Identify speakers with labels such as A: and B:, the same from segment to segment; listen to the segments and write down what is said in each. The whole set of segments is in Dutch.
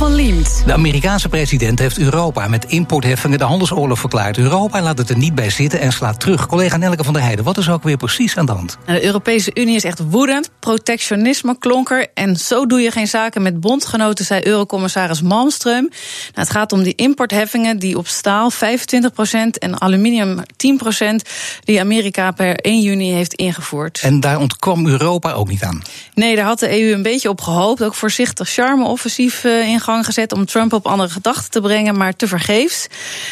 A: Van Liemt.
B: De Amerikaanse president heeft Europa met importheffingen de handelsoorlog verklaard. Europa laat het er niet bij zitten en slaat terug. Collega Nelke van der Heijden, wat is ook weer precies aan de hand?
C: De Europese Unie is echt woedend. Protectionisme klonker. En zo doe je geen zaken met bondgenoten, zei Eurocommissaris Malmström. Nou, het gaat om die importheffingen die op staal 25% en aluminium 10% die Amerika per 1 juni heeft ingevoerd.
B: En daar ontkwam Europa ook niet aan?
C: Nee, daar had de EU een beetje op gehoopt. Ook voorzichtig charme-offensief uh, in gezet om Trump op andere gedachten te brengen, maar tevergeefs.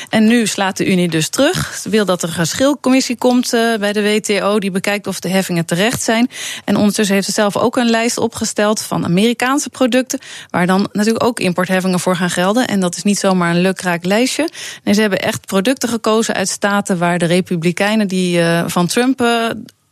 C: En nu slaat de Unie dus terug. Ze wil dat er een geschilcommissie komt uh, bij de WTO die bekijkt of de heffingen terecht zijn. En ondertussen heeft ze zelf ook een lijst opgesteld van Amerikaanse producten, waar dan natuurlijk ook importheffingen voor gaan gelden. En dat is niet zomaar een lukraak lijstje. Nee, ze hebben echt producten gekozen uit staten waar de Republikeinen die uh, van Trump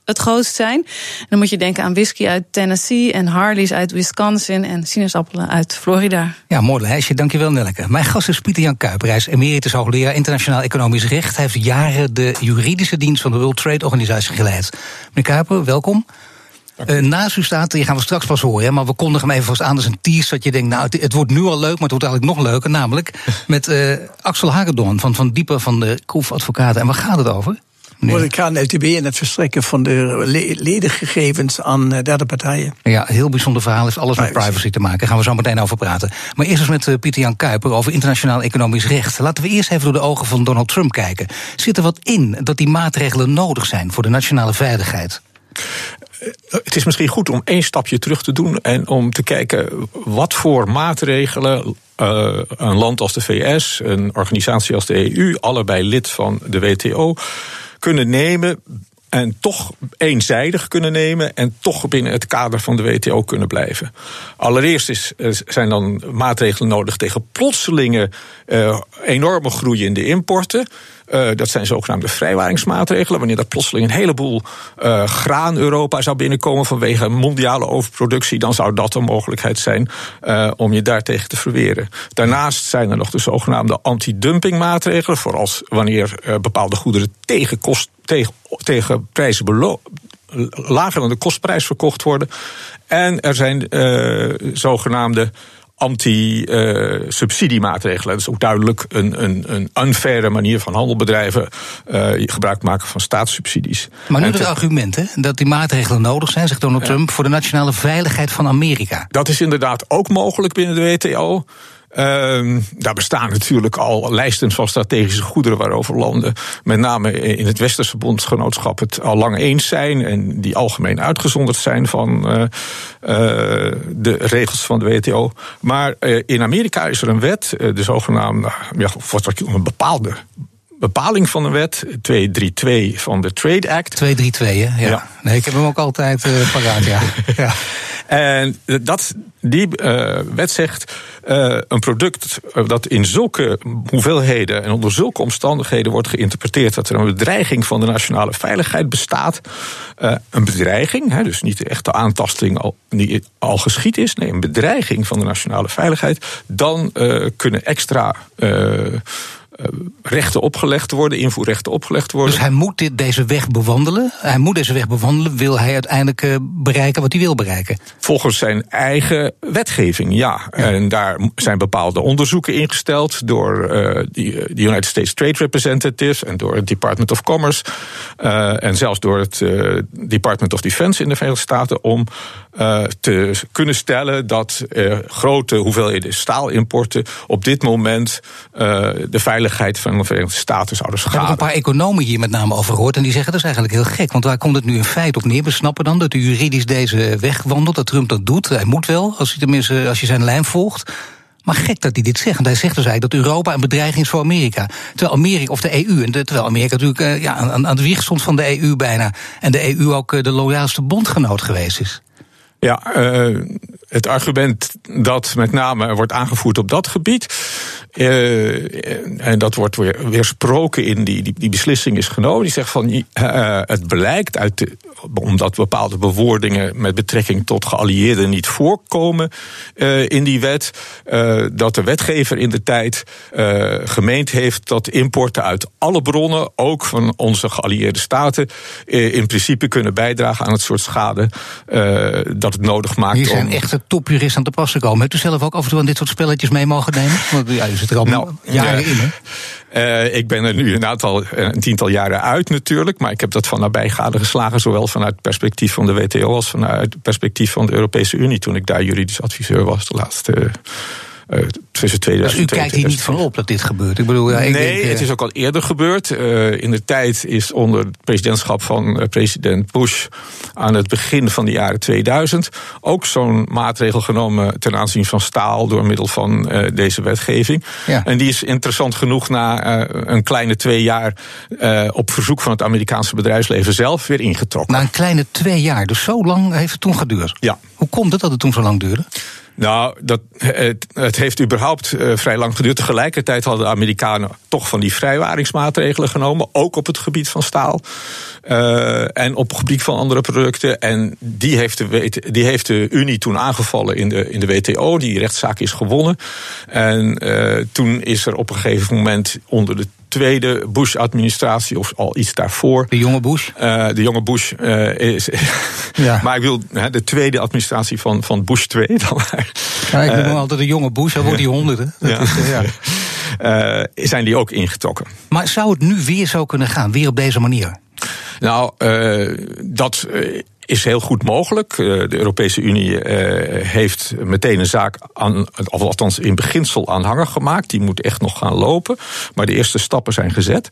C: het grootst zijn. dan moet je denken aan whisky uit Tennessee en Harley's uit Wisconsin en sinaasappelen uit Florida.
B: Ja, mooi lijstje. Dankjewel, Nelke. Mijn gast is Pieter-Jan Kuiper. Hij is emeritus hoogleraar internationaal economisch recht. Hij heeft jaren de juridische dienst van de World Trade Organisatie geleid. Meneer Kuiper, welkom. Uh, naast u staat, die gaan we straks pas horen, maar we kondigen hem even vast aan als een tease. Dat je denkt, nou, het, het, wordt nu al leuk, maar het wordt eigenlijk nog leuker. Namelijk met uh, Axel Hagedorn van, van Dieper van de Kroef Advocaten. En waar gaat het over?
D: Nee. Ik ga LTB en het verstrekken van de ledengegevens aan eh, derde partijen.
B: Ja, heel bijzonder verhaal. Heeft alles met privacy te maken. Daar gaan we zo meteen over praten. Maar eerst eens met eh, Pieter Jan Kuiper over internationaal economisch recht. Laten we eerst even door de ogen van Donald Trump kijken. Zit er wat in dat die maatregelen nodig zijn voor de nationale veiligheid?
E: Eh, het is misschien goed om één stapje terug te doen en om te kijken wat voor maatregelen uh, een land als de VS, een organisatie als de EU, allebei lid van de WTO, kunnen nemen en toch eenzijdig kunnen nemen en toch binnen het kader van de WTO kunnen blijven. Allereerst is, zijn dan maatregelen nodig tegen plotselinge uh, enorme groei in de importen. Uh, dat zijn zogenaamde vrijwaringsmaatregelen. Wanneer er plotseling een heleboel uh, graan Europa zou binnenkomen vanwege mondiale overproductie, dan zou dat een mogelijkheid zijn om je daartegen te verweren. Daarnaast zijn er nog de zogenaamde anti-dumpingmaatregelen, voor als wanneer bepaalde goederen tegen, kost, tegen, tegen prijzen lager dan de kostprijs verkocht worden. En er zijn zogenaamde anti-subsidiemaatregelen. dat is ook duidelijk een, een, een unfaire manier van handelbedrijven uh, gebruik maken van staatssubsidies.
B: Maar nu het argument hè, dat die maatregelen nodig zijn, zegt Donald Trump, voor de nationale veiligheid van Amerika.
E: Dat is inderdaad ook mogelijk binnen de WTO. Uh, daar bestaan natuurlijk al lijsten van strategische goederen waarover landen, met name in het Westerse bondgenootschap, het al lang eens zijn en die algemeen uitgezonderd zijn van uh, uh, de regels van de WTO. Maar uh, in Amerika is er een wet, de zogenaamde, ja, een bepaalde bepaling van een wet, 232 van de Trade Act.
B: 232, hè? Ja. ja. Nee, ik heb hem ook altijd uh, paraat, ja. ja.
E: En dat, die uh, wet zegt, uh, een product dat in zulke hoeveelheden en onder zulke omstandigheden wordt geïnterpreteerd dat er een bedreiging van de nationale veiligheid bestaat. Uh, een bedreiging, hè, dus niet de echte aantasting al, die al geschied is, nee, een bedreiging van de nationale veiligheid. Dan kunnen extra eh, rechten opgelegd worden, invoerrechten opgelegd worden.
B: Dus hij moet dit, deze weg bewandelen. Hij moet deze weg bewandelen. Wil hij uiteindelijk uh, bereiken wat hij wil bereiken?
E: Volgens zijn eigen wetgeving, ja. En daar zijn bepaalde onderzoeken ingesteld door uh, de United States Trade Representatives en door het Department of Commerce en zelfs door het Department of Defense in de Verenigde Staten om te kunnen stellen dat grote hoeveelheden staalimporten op dit moment de veiligheid veiligheid van de Verenigde Staten zouden.
B: Ik heb een paar economen hier met name over gehoord. En die zeggen dat is eigenlijk heel gek. Want waar komt het nu in feite op neer? We snappen dan dat u juridisch deze weg wandelt. Dat Trump dat doet. Hij moet wel, als, hij tenminste, als je zijn lijn volgt. Maar gek dat hij dit zegt. Want hij zegt dus eigenlijk dat Europa een bedreiging is voor Amerika. Terwijl Amerika, of de EU, en terwijl Amerika natuurlijk uh, ja, aan, aan de wieg stond van de EU bijna. En de EU ook uh, de loyaalste bondgenoot geweest is.
E: Ja, uh, het argument dat met name wordt aangevoerd op dat gebied. Uh, en dat wordt weer weersproken in die, die, die, beslissing is genomen. Die zegt van uh, het blijkt uit de, omdat bepaalde bewoordingen met betrekking tot geallieerden niet voorkomen uh, in die wet, dat de wetgever in de tijd gemeend heeft dat importen uit alle bronnen, ook van onze geallieerde staten, in principe kunnen bijdragen aan het soort schade dat het nodig maakt.
B: Hier zijn om... echte topjuristen aan te passen komen. Hebt u zelf ook af en toe aan dit soort spelletjes mee mogen nemen? Want ja, u zit er al nou, jaren in, hè?
E: Uh, ik ben er nu een aantal, een tiental jaren uit natuurlijk, maar ik heb dat van nabij geslagen, zowel vanuit het perspectief van de WTO als vanuit het perspectief van de Europese Unie, toen ik daar juridisch adviseur was de laatste tussen 2000
B: dus u kijkt hier niet van op dat dit gebeurt? Ik bedoel, ja, ik
E: nee,
B: denk, uh...
E: het is ook al eerder gebeurd. Uh, in de tijd is onder het presidentschap van president Bush aan het begin van de jaren 2000 ook zo'n maatregel genomen ten aanzien van staal door middel van deze wetgeving. Ja. En die is interessant genoeg na een kleine twee jaar op verzoek van het Amerikaanse bedrijfsleven zelf weer ingetrokken.
B: Na een kleine twee jaar, dus zo lang heeft het toen geduurd?
E: Ja.
B: Hoe komt het dat het toen zo lang duurde?
E: Nou, dat, het, het heeft überhaupt uh, vrij lang geduurd. Tegelijkertijd hadden de Amerikanen toch van die vrijwaringsmaatregelen genomen. Ook op het gebied van staal. Uh, en op het gebied van andere producten. En die heeft, de, die heeft de Unie toen aangevallen in de, in de WTO. Die rechtszaak is gewonnen. En uh, toen is er op een gegeven moment onder de tweede Bush-administratie, of al iets daarvoor.
B: De jonge Bush?
E: Uh, de jonge Bush uh, is. ja. maar ik wil de tweede administratie van, van Bush 2 dan maar.
B: Ja, ik noem uh, altijd de jonge Bush, hij wordt die honderden.
E: Ja. Is, ja. zijn die ook ingetrokken.
B: Maar zou het nu weer zo kunnen gaan, weer op deze manier?
E: Nou, dat is heel goed mogelijk. De Europese Unie heeft meteen een zaak aan, of althans in beginsel aanhanger gemaakt. Die moet echt nog gaan lopen. Maar de eerste stappen zijn gezet.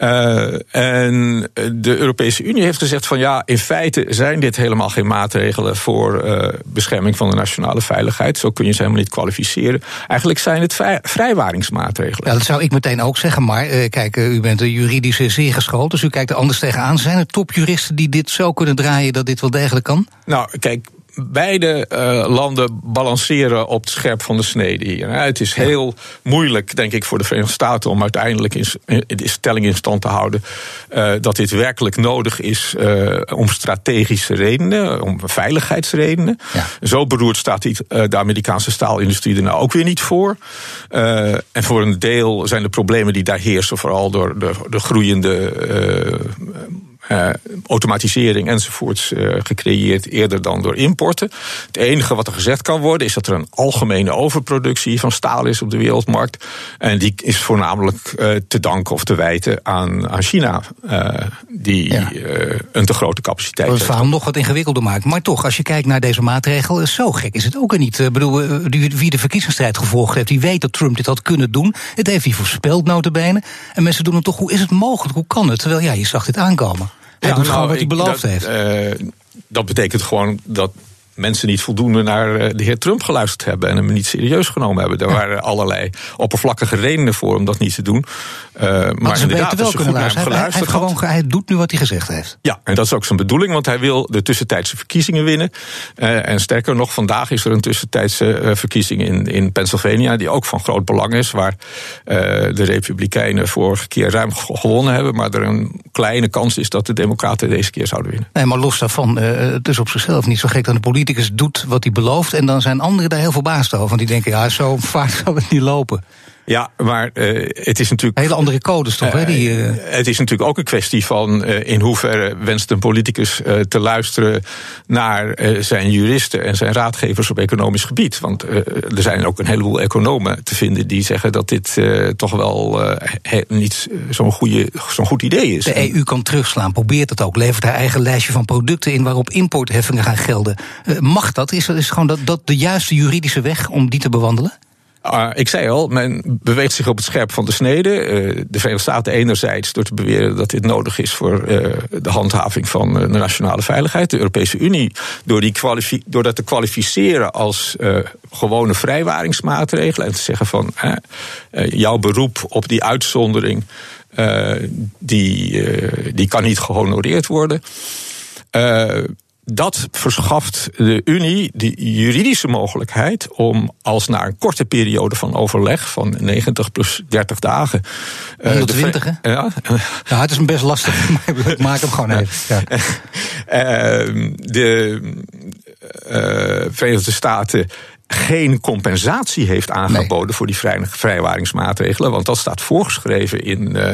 E: Uh, en de Europese Unie heeft gezegd van ja, in feite zijn dit helemaal geen maatregelen voor bescherming van de nationale veiligheid. Zo kun je ze helemaal niet kwalificeren. Eigenlijk zijn het vrij, vrijwaringsmaatregelen.
B: Ja, dat zou ik meteen ook zeggen. Maar kijk, u bent een juridische zeer geschoold, dus u kijkt er anders tegenaan. Zijn er topjuristen die dit zo kunnen draaien dat dit wel degelijk kan?
E: Nou, kijk, beide uh, landen balanceren op het scherp van de snede hier. Het is heel moeilijk, denk ik, voor de Verenigde Staten om uiteindelijk in, de stelling in stand te houden uh, dat dit werkelijk nodig is uh, om strategische redenen, om veiligheidsredenen. Ja. Zo beroerd staat de Amerikaanse staalindustrie er nou ook weer niet voor. en voor een deel zijn de problemen die daar heersen vooral door de, de groeiende uh, automatisering enzovoorts uh, gecreëerd eerder dan door importen. Het enige wat er gezegd kan worden is dat er een algemene overproductie van staal is op de wereldmarkt. En die is voornamelijk uh, te danken of te wijten aan, aan China, die ja. een te grote capaciteit
B: heeft.
E: Het
B: verhaal nog wat ingewikkelder maakt. Maar toch, als je kijkt naar deze maatregel, zo gek is het ook er niet. Ik bedoel, wie de verkiezingsstrijd gevolgd heeft, die weet dat Trump dit had kunnen doen. Het heeft hij voorspeld, notabene. En mensen doen het toch, hoe is het mogelijk? Hoe kan het? Terwijl, ja, je zag dit aankomen. Hij ja, doet nou, gewoon wat hij beloofd
E: dat,
B: heeft.
E: Uh, dat betekent gewoon dat mensen niet voldoende naar eh, de heer Trump geluisterd hebben en hem niet serieus genomen hebben. Er waren allerlei oppervlakkige redenen voor om dat niet te doen. Uh, maar, inderdaad,
B: wel kunnen luisteren. Hij, hij, gewoon, hij doet nu wat hij gezegd heeft.
E: Ja, en dat is ook zijn bedoeling, want hij wil de tussentijdse verkiezingen winnen. Uh, en sterker nog, vandaag is er een tussentijdse uh, verkiezing in, in Pennsylvania, die ook van groot belang is, waar de Republikeinen vorige keer ruim gewonnen hebben, maar er een kleine kans is dat de Democraten deze keer zouden winnen.
B: Nee, maar los daarvan, het is op zichzelf niet zo gek dat een doet wat hij belooft en dan zijn anderen daar heel verbaasd over, want die denken, ja, zo vaak zal het niet lopen.
E: Ja, maar uh, het is natuurlijk.
B: Hele andere codes toch? Hè, die, uh...
E: Het is natuurlijk ook een kwestie van in hoeverre wenst een politicus te luisteren naar zijn juristen en zijn raadgevers op economisch gebied. Want er zijn ook een heleboel economen te vinden die zeggen dat dit toch wel niet zo'n zo'n goed idee is.
B: De EU kan terugslaan, probeert het ook, levert haar eigen lijstje van producten in waarop importheffingen gaan gelden. mag dat? Is, is gewoon dat, dat de juiste juridische weg om die te bewandelen?
E: Uh, ik zei al, men beweegt zich op het scherp van de snede. Uh, de Verenigde Staten enerzijds door te beweren dat dit nodig is voor uh, de handhaving van de nationale veiligheid. De Europese Unie door, die door dat te kwalificeren als gewone vrijwaringsmaatregelen. En te zeggen van jouw beroep op die uitzondering, die, die kan niet gehonoreerd worden dat verschaft de Unie de juridische mogelijkheid om als na een korte periode van overleg van 90 plus 30 dagen.
B: Uh, 120, hè? Ja. het is best lastig, maar ik maak hem gewoon even. Ja.
E: Uh, de uh, Verenigde Staten geen compensatie heeft aangeboden nee. voor die vrij, vrijwaringsmaatregelen. Want dat staat voorgeschreven in uh,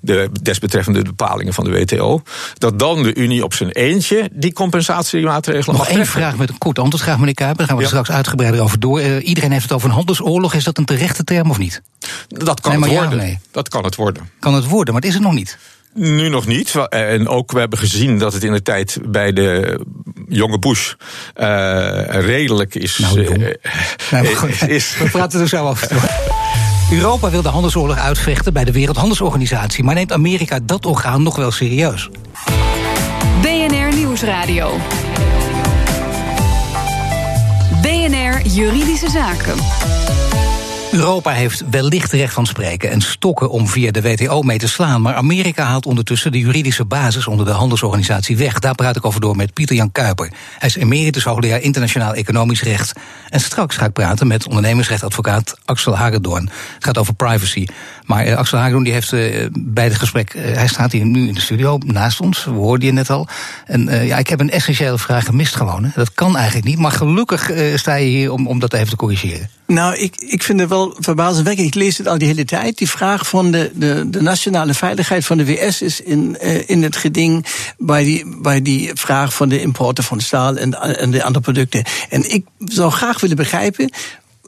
E: de desbetreffende bepalingen van de WTO. Dat dan de Unie op zijn eentje die compensatiemaatregelen
B: Nog mag één vraag met een kort antwoord graag, meneer Kuiper. Daar gaan we ja. straks uitgebreider over door. Uh, iedereen heeft het over een handelsoorlog. Is dat een terechte term of niet?
E: Dat kan nee, het worden. Ja, nee. Dat kan het worden.
B: Kan het worden, maar het is het nog niet.
E: Nu nog niet. En ook we hebben gezien dat het in de tijd bij de jonge Bush uh, redelijk is.
B: Nou, uh, nee, is, is. We praten er zo over. Europa wil de handelsoorlog uitvechten bij de Wereldhandelsorganisatie. Maar neemt Amerika dat orgaan nog wel serieus?
A: BNR Nieuwsradio. BNR Juridische Zaken.
B: Europa heeft wellicht recht van spreken en stokken om via de WTO mee te slaan. Maar Amerika haalt ondertussen de juridische basis onder de handelsorganisatie weg. Daar praat ik over door met Pieter Jan Kuiper. Hij is emeritus hoogleraar internationaal economisch recht. En straks ga ik praten met ondernemersrechtadvocaat Axel Hagedorn. Het gaat over privacy. Maar uh, Axel Hagedorn die heeft uh, bij het gesprek, uh, hij staat hier nu in de studio naast ons, we hoorden je net al. En ja, ik heb een essentiële vraag gemist gewoon. Dat kan eigenlijk niet, maar gelukkig sta je hier om, om dat even te corrigeren.
D: Nou, ik, ik vind het wel verbazingwekkend. Ik lees het al die hele tijd. Die vraag van de, de, de nationale veiligheid van de WS is in, uh, in het geding bij die, bij die vraag van de importen van staal en, en de andere producten. En ik zou graag willen begrijpen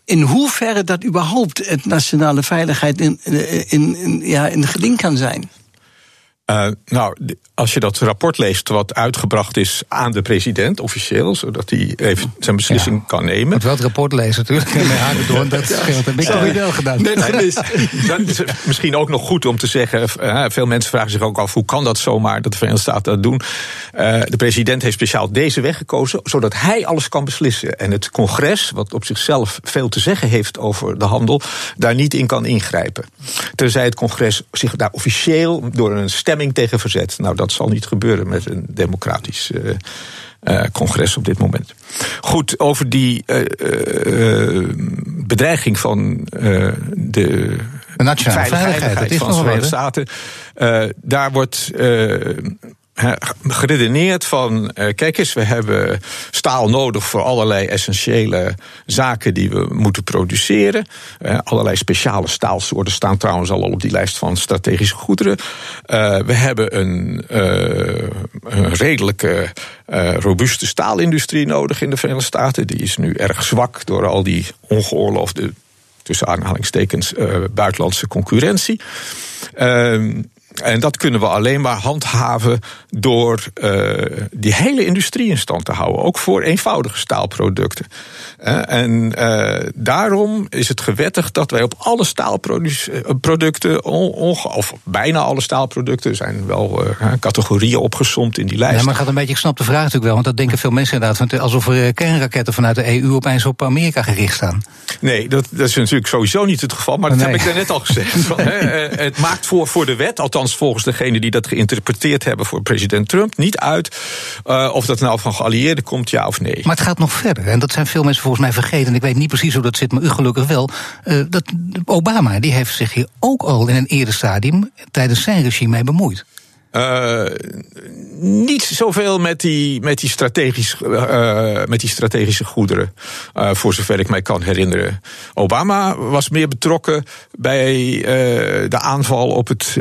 D: in hoeverre dat überhaupt het nationale veiligheid in, in, in, ja, in geding kan zijn.
E: Uh, nou, als je dat rapport leest, wat uitgebracht is aan de president, officieel, zodat hij even zijn beslissing ja. kan nemen.
B: Moet wel het rapport lezen, natuurlijk. Nee, door, dat scheelt. Dat heb ik toch wel gedaan. Nee,
E: is, dat is misschien ook nog goed om te zeggen. Uh, veel mensen vragen zich ook af hoe kan dat zomaar dat de Verenigde Staten dat doen. Uh, de president heeft speciaal deze weg gekozen, zodat hij alles kan beslissen. En het congres, wat op zichzelf veel te zeggen heeft over de handel, daar niet in kan ingrijpen. Tenzij het congres zich daar officieel door een stemming tegen verzet. Nou, dat zal niet gebeuren met een democratisch uh, uh, congres op dit moment. Goed, over die uh, bedreiging van de,
B: de nationale veiligheid, veiligheid
E: van de Verenigde Staten. daar wordt geredeneerd van, uh, kijk eens, we hebben staal nodig voor allerlei essentiële zaken die we moeten produceren. Uh, allerlei speciale staalsoorten staan trouwens al op die lijst van strategische goederen. Uh, we hebben een, een redelijke, robuuste staalindustrie nodig in de Verenigde Staten. Die is nu erg zwak door al die ongeoorloofde, tussen aanhalingstekens, buitenlandse concurrentie. Ehm, en dat kunnen we alleen maar handhaven door uh, die hele industrie in stand te houden. Ook voor eenvoudige staalproducten. Uh, en uh, daarom is het gewettigd dat wij op alle staalproducten, of bijna alle staalproducten, zijn wel categorieën opgesomd in die lijst.
B: Ja, maar gaat een beetje, ik snap de vraag natuurlijk wel, want dat denken veel mensen inderdaad. Alsof er kernraketten vanuit de EU opeens op Amerika gericht staan.
E: Nee, dat, dat is natuurlijk sowieso niet het geval, maar dat nee. heb ik daarnet al gezegd. Van, het maakt voor, voor de wet, althans volgens degene die dat geïnterpreteerd hebben voor president Trump niet uit uh, of dat nou van geallieerden komt, ja of nee.
B: Maar het gaat nog verder. En dat zijn veel mensen volgens mij vergeten. En ik weet niet precies hoe dat zit, maar u gelukkig wel. Uh, dat Obama die heeft zich hier ook al in een eerder stadium tijdens zijn regime mee bemoeid.
E: Uh, niet zoveel met die, met die, strategisch, uh, met die strategische goederen, uh, voor zover ik mij kan herinneren. Obama was meer betrokken bij de aanval op het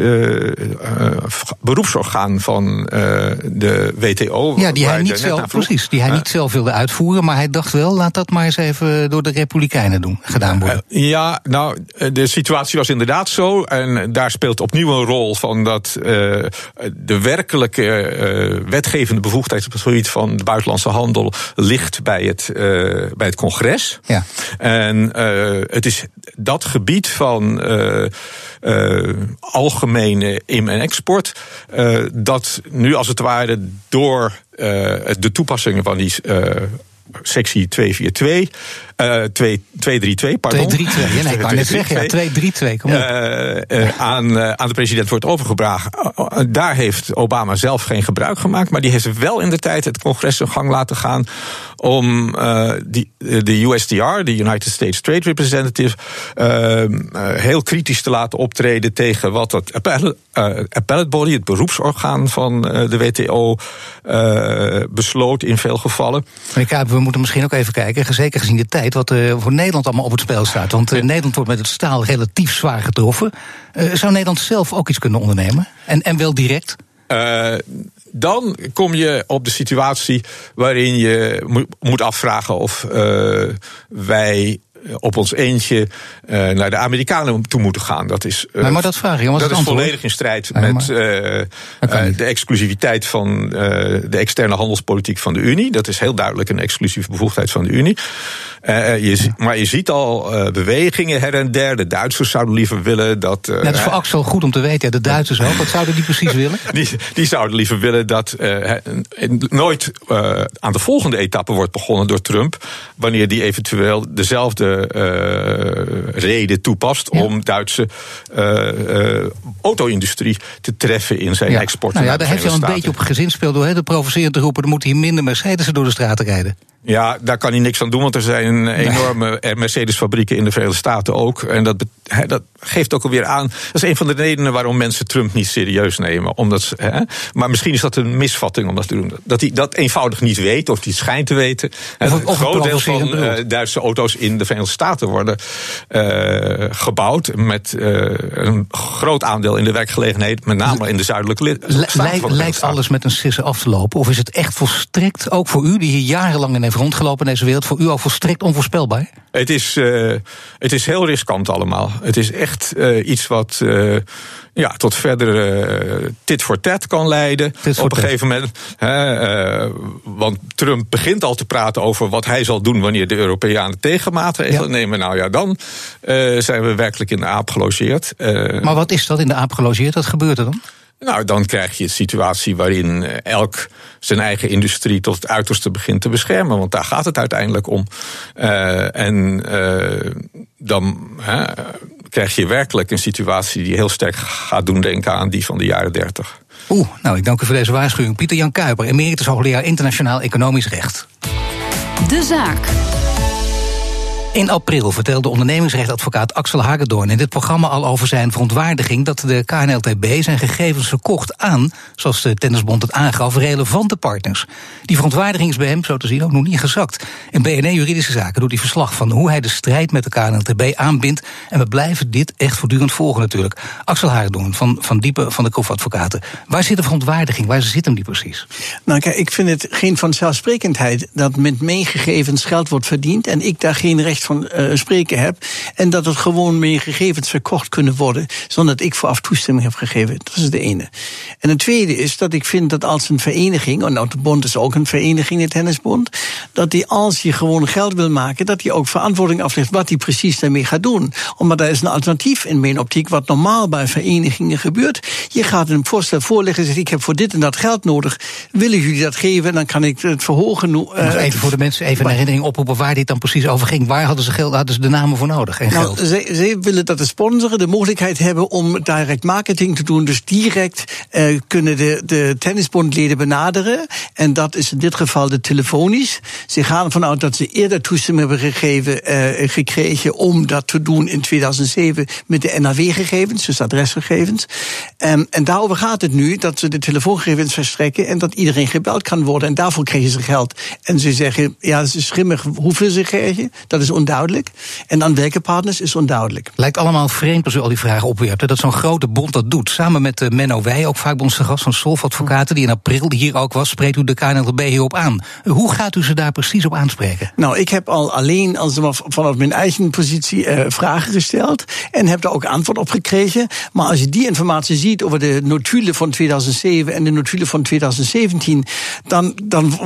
E: beroepsorgaan van de WTO.
B: Ja, die hij, niet zelf, precies, die hij niet zelf wilde uitvoeren, maar hij dacht wel, laat dat maar eens even door de Republikeinen doen, gedaan worden.
E: ja, nou, de situatie was inderdaad zo. En daar speelt opnieuw een rol van dat de werkelijke uh, wetgevende bevoegdheid op het gebied van de buitenlandse handel ligt bij het, uh, bij het congres. Ja. En uh, het is dat gebied van algemene in- en export dat nu als het ware door de toepassingen van die sectie 242 Uh, 232, pardon.
B: 232, ja, nee, ik wou net zeggen, ja, 232, kom op.
E: Uh, aan, aan de president wordt overgebracht. daar heeft Obama zelf geen gebruik gemaakt, maar die heeft wel in de tijd het congres in gang laten gaan om die, de USTR, de United States Trade Representative, heel kritisch te laten optreden tegen wat het appellate, appellate body, het beroepsorgaan van de WTO, besloot in veel gevallen.
B: Meneer we moeten misschien ook even kijken, zeker gezien de tijd, wat er voor Nederland allemaal op het spel staat. Want Nederland wordt met het staal relatief zwaar getroffen. zou Nederland zelf ook iets kunnen ondernemen? En, en wel direct?
E: Uh, dan kom je op de situatie waarin je moet afvragen of uh, wij op ons eentje uh, naar de Amerikanen toe moeten gaan. Dat is,
B: uh, maar, maar, dat vraag ik.
E: Dat is volledig in strijd met uh, de exclusiviteit van de externe handelspolitiek van de Unie. Dat is heel duidelijk een exclusieve bevoegdheid van de Unie. je, maar je ziet al bewegingen her en der. De Duitsers zouden liever willen dat.
B: Dat is voor Axel goed om te weten. De Duitsers ook. Wat zouden die precies willen?
E: die, die zouden liever willen dat nooit aan de volgende etappe wordt begonnen door Trump. Wanneer die eventueel dezelfde reden toepast om Duitse uh, auto-industrie te treffen in zijn export.
B: Nou ja, daar heeft hij al een beetje op gezinspeeld door hè, provocerend te roepen: er moeten hier minder Mercedes'en door de straten rijden.
E: Ja, daar kan hij niks aan doen, want er zijn enorme Mercedes-fabrieken in de Verenigde Staten ook. En dat, dat geeft ook alweer aan. Dat is een van de redenen waarom mensen Trump niet serieus nemen. Omdat ze, maar misschien is dat een misvatting om dat te doen. Dat hij dat eenvoudig niet weet, of hij schijnt te weten. Een groot deel van uh, Duitse auto's in de Verenigde Staten worden uh, gebouwd. Met uh, een groot aandeel in de werkgelegenheid, met name in de zuidelijke
B: staten. Lijkt alles met een sisse af te lopen? Of is het echt volstrekt, ook voor u, die hier jarenlang in heeft rondgelopen in deze wereld, voor u al volstrekt onvoorspelbaar?
E: Het is, uh, het is heel riskant allemaal. Het is echt uh, iets wat uh, ja, tot verdere tit voor tat kan leiden. Op een gegeven moment. Hè, want Trump begint al te praten over wat hij zal doen wanneer de Europeanen tegenmaatregelen ja. nemen. Nou ja, dan zijn we werkelijk in de aap gelogeerd.
B: maar wat is dat in de aap gelogeerd? Wat gebeurt er dan?
E: Nou, dan krijg je een situatie waarin elk zijn eigen industrie tot het uiterste begint te beschermen. Want daar gaat het uiteindelijk om. Uh, en uh, dan uh, krijg je werkelijk een situatie die heel sterk gaat doen denken aan die van de jaren dertig.
B: Oeh, nou ik dank u voor deze waarschuwing. Pieter Jan Kuiper, emeritus hoogleraar internationaal economisch recht.
A: De zaak.
B: In april vertelde ondernemingsrechtadvocaat Axel Hagedorn in dit programma al over zijn verontwaardiging dat de KNLTB zijn gegevens verkocht aan, zoals de Tennisbond het aangaf, relevante partners. Die verontwaardiging is bij hem, zo te zien, ook nog niet gezakt. In BNE Juridische Zaken doet hij verslag van hoe hij de strijd met de KNLTB aanbindt. En we blijven dit echt voortdurend volgen natuurlijk. Axel Hagedorn van, van Diepe van de Krof Advocaten. Waar zit de verontwaardiging? Waar zit hem die precies?
D: Nou kijk, ik vind het geen vanzelfsprekendheid dat met mijn gegevens geld wordt verdiend en ik daar geen recht van uh, spreken heb. En dat het gewoon meer gegevens verkocht kunnen worden. zonder dat ik vooraf toestemming heb gegeven. Dat is de ene. En het tweede is dat ik vind dat als een vereniging. en nou, de bond is ook een vereniging, de tennisbond. dat die als je gewoon geld wil maken. dat die ook verantwoording aflegt wat die precies daarmee gaat doen. Omdat daar is een alternatief in mijn optiek. wat normaal bij verenigingen gebeurt. Je gaat een voorstel voorleggen en zegt: ik heb voor dit en dat geld nodig. Willen jullie dat geven? Dan kan ik het verhogen.
B: Uh, even voor de mensen even een herinnering oproepen waar dit dan precies over ging. Waar hadden ze geld, hadden ze de namen voor nodig en nou, geld?
D: Ze, willen dat de sponsoren de mogelijkheid hebben om direct marketing te doen. Dus direct uh, kunnen de, de tennisbondleden benaderen. En dat is in dit geval de telefonisch. Ze gaan ervan uit dat ze eerder toestemming hebben gegeven, uh, gekregen om dat te doen in 2007 met de NAW-gegevens, dus adresgegevens. Um, en daarover gaat het nu, dat ze de telefoongegevens verstrekken en dat iedereen gebeld kan worden. En daarvoor krijgen ze geld. En ze zeggen, ja, het is schimmig hoeveel ze krijgen. Dat is onduidelijk. En aan welke partners is onduidelijk.
B: Lijkt allemaal vreemd als u al die vragen opwerpt. Dat zo'n grote bond dat doet. Samen met uh, Menno Wij, ook vaak onze gast van Solf-advocaten... die in april hier ook was, spreekt u de KNLB hierop aan. Hoe gaat u ze daar precies op aanspreken?
D: Nou, ik heb al alleen als vanaf mijn eigen positie uh, vragen gesteld... en heb daar ook antwoord op gekregen. Maar als je die informatie ziet over de notulen van 2007... en de notulen van 2017... dan, dan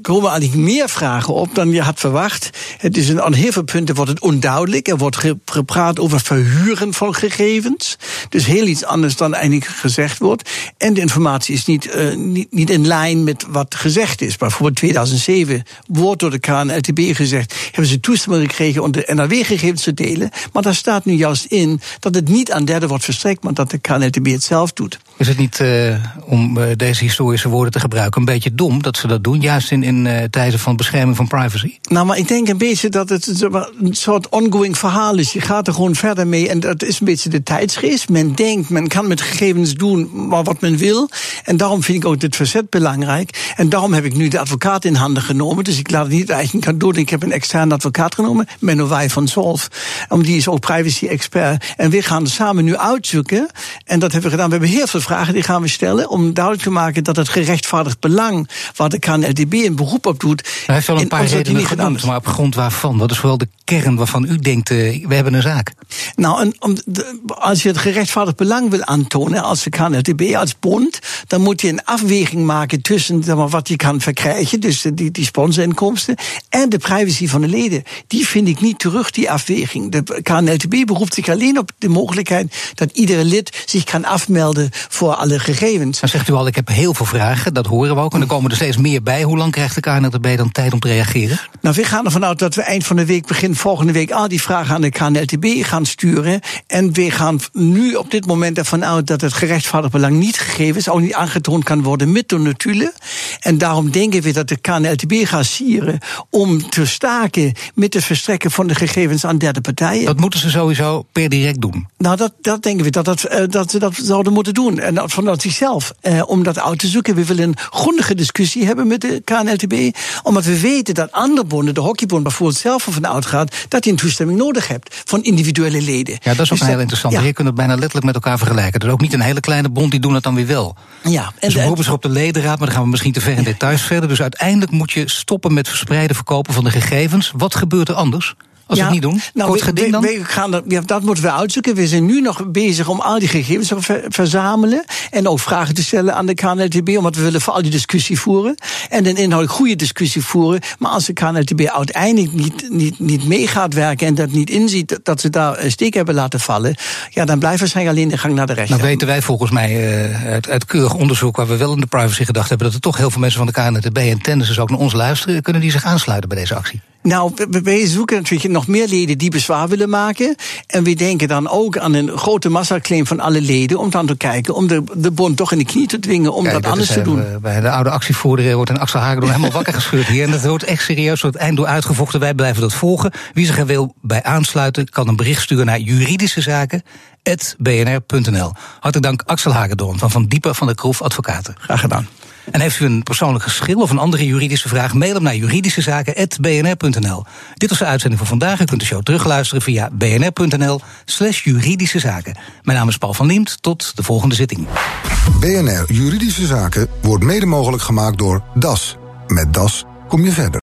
D: komen eigenlijk meer vragen op dan je had verwacht. Het is een heel veel punten wordt het onduidelijk. Er wordt gepraat over verhuren van gegevens. Dus heel iets anders dan eigenlijk gezegd wordt. En de informatie is niet, niet, niet in lijn met wat gezegd is. Bijvoorbeeld 2007 wordt door de KNLTB gezegd... hebben ze toestemming gekregen om de NRW-gegevens te delen. Maar daar staat nu juist in dat het niet aan derden wordt verstrekt... maar dat de KNLTB het zelf doet.
B: Is het niet, uh, om uh, deze historische woorden te gebruiken, een beetje dom dat ze dat doen? Juist in, in uh, tijden van bescherming van privacy?
D: Nou, maar ik denk een beetje dat het een soort ongoing verhaal is. Je gaat er gewoon verder mee en dat is een beetje de tijdsgeest. Men denkt, men kan met gegevens doen wat men wil. En daarom vind ik ook dit verzet belangrijk. En daarom heb ik nu de advocaat in handen genomen. Dus ik laat het niet eigenlijk kan doen. Ik heb een externe advocaat genomen, Menno Wij van Zolf. Om die is ook privacy-expert. En we gaan samen nu uitzoeken. En dat hebben we gedaan. We hebben heel veel vragen die gaan we stellen. Om duidelijk te maken dat het gerechtvaardigd belang. waar de KNLDB een beroep op doet.
B: Hij heeft wel een paar redenen genoemd, maar op grond waarvan? Wat is vooral de kern waarvan u denkt, uh, we hebben een zaak?
D: Nou, en om de, als je het gerechtvaardigd belang wil aantonen als de KNLTB, als bond, dan moet je een afweging maken tussen zeg maar, wat je kan verkrijgen, dus die, die sponsorinkomsten, en de privacy van de leden. Die vind ik niet terug, die afweging. De KNLTB beroept zich alleen op de mogelijkheid dat iedere lid zich kan afmelden voor alle gegevens.
B: Dan zegt u al, ik heb heel veel vragen, dat horen we ook, en er komen er steeds meer bij. Hoe lang krijgt de KNLTB dan tijd om te reageren?
D: Nou, we gaan ervan uit dat we eind van de week, begin volgende week, al die vragen aan de KNLTB gaan sturen. En we gaan nu op dit moment ervan uit dat het gerechtvaardigd belang niet gegeven is, ook niet aangetoond kan worden met de notulen. En daarom denken we dat de KNLTB gaat sieren om te staken met het verstrekken van de gegevens aan derde partijen.
B: Dat moeten ze sowieso per direct doen.
D: Nou, dat, dat denken we dat, dat, uh, dat ze dat zouden moeten doen. En dat vanuit zichzelf. Uh, om dat uit te zoeken. We willen een grondige discussie hebben met de KNLTB. Omdat we weten dat andere bonden, de hockeybond bijvoorbeeld zelf ervan uitgaat dat je een toestemming nodig hebt van individuele leden.
B: Ja, dat is ook dus heel interessant. Ja. Je kunt het bijna letterlijk met elkaar vergelijken. Dus ook niet een hele kleine bond, die doen het dan weer wel.
D: Ja,
B: en dus we beroepen zich op de ledenraad, maar dan gaan we misschien te ver in details verder. Dus uiteindelijk moet je stoppen met verspreiden verkopen van de gegevens. Wat gebeurt er anders? Als
D: ja,
B: we het niet doen?
D: Nou,
B: Kort geding dan?
D: We, we gaan dat, ja, dat moeten we uitzoeken. We zijn nu nog bezig om al die gegevens te ver, verzamelen. En ook vragen te stellen aan de KNLTB. Omdat we willen voor al die discussie voeren. En een inhoudelijk goede discussie voeren. Maar als de KNLTB uiteindelijk niet, niet, niet mee gaat werken. en dat niet inziet dat ze daar een steek hebben laten vallen. ja, dan blijven zij alleen de gang naar de rechter.
B: Nou weten wij volgens mij uh, uit, uit keurig onderzoek. waar we wel in de privacy gedacht hebben. dat er toch heel veel mensen van de KNLTB en tennis ook naar ons luisteren. kunnen die zich aansluiten bij deze actie?
D: Nou, wij zoeken natuurlijk nog meer leden die bezwaar willen maken. En we denken dan ook aan een grote massaclaim van alle leden. om dan te kijken om de, de bond toch in de knie te dwingen om Kijk, dat, dat anders te doen. Uh,
B: bij de oude actievoerder wordt een Axel Hagedorn helemaal wakker geschud hier. En dat wordt echt serieus tot het eind door uitgevochten. Wij blijven dat volgen. Wie zich er wil bij aansluiten, kan een bericht sturen naar juridische zaken bnr.nl. Hartelijk dank Axel Hagedorn van Van Diepen van de Kroef Advocaten.
D: Graag gedaan.
B: En heeft u een persoonlijk geschil of een andere juridische vraag, mail hem naar juridischezaken.bnr.nl. Dit was de uitzending van vandaag. U kunt de show terugluisteren via bnr.nl slash. Mijn naam is Paul van Liemt. Tot de volgende zitting.
F: BNR Juridische Zaken wordt mede mogelijk gemaakt door DAS. Met DAS kom je verder.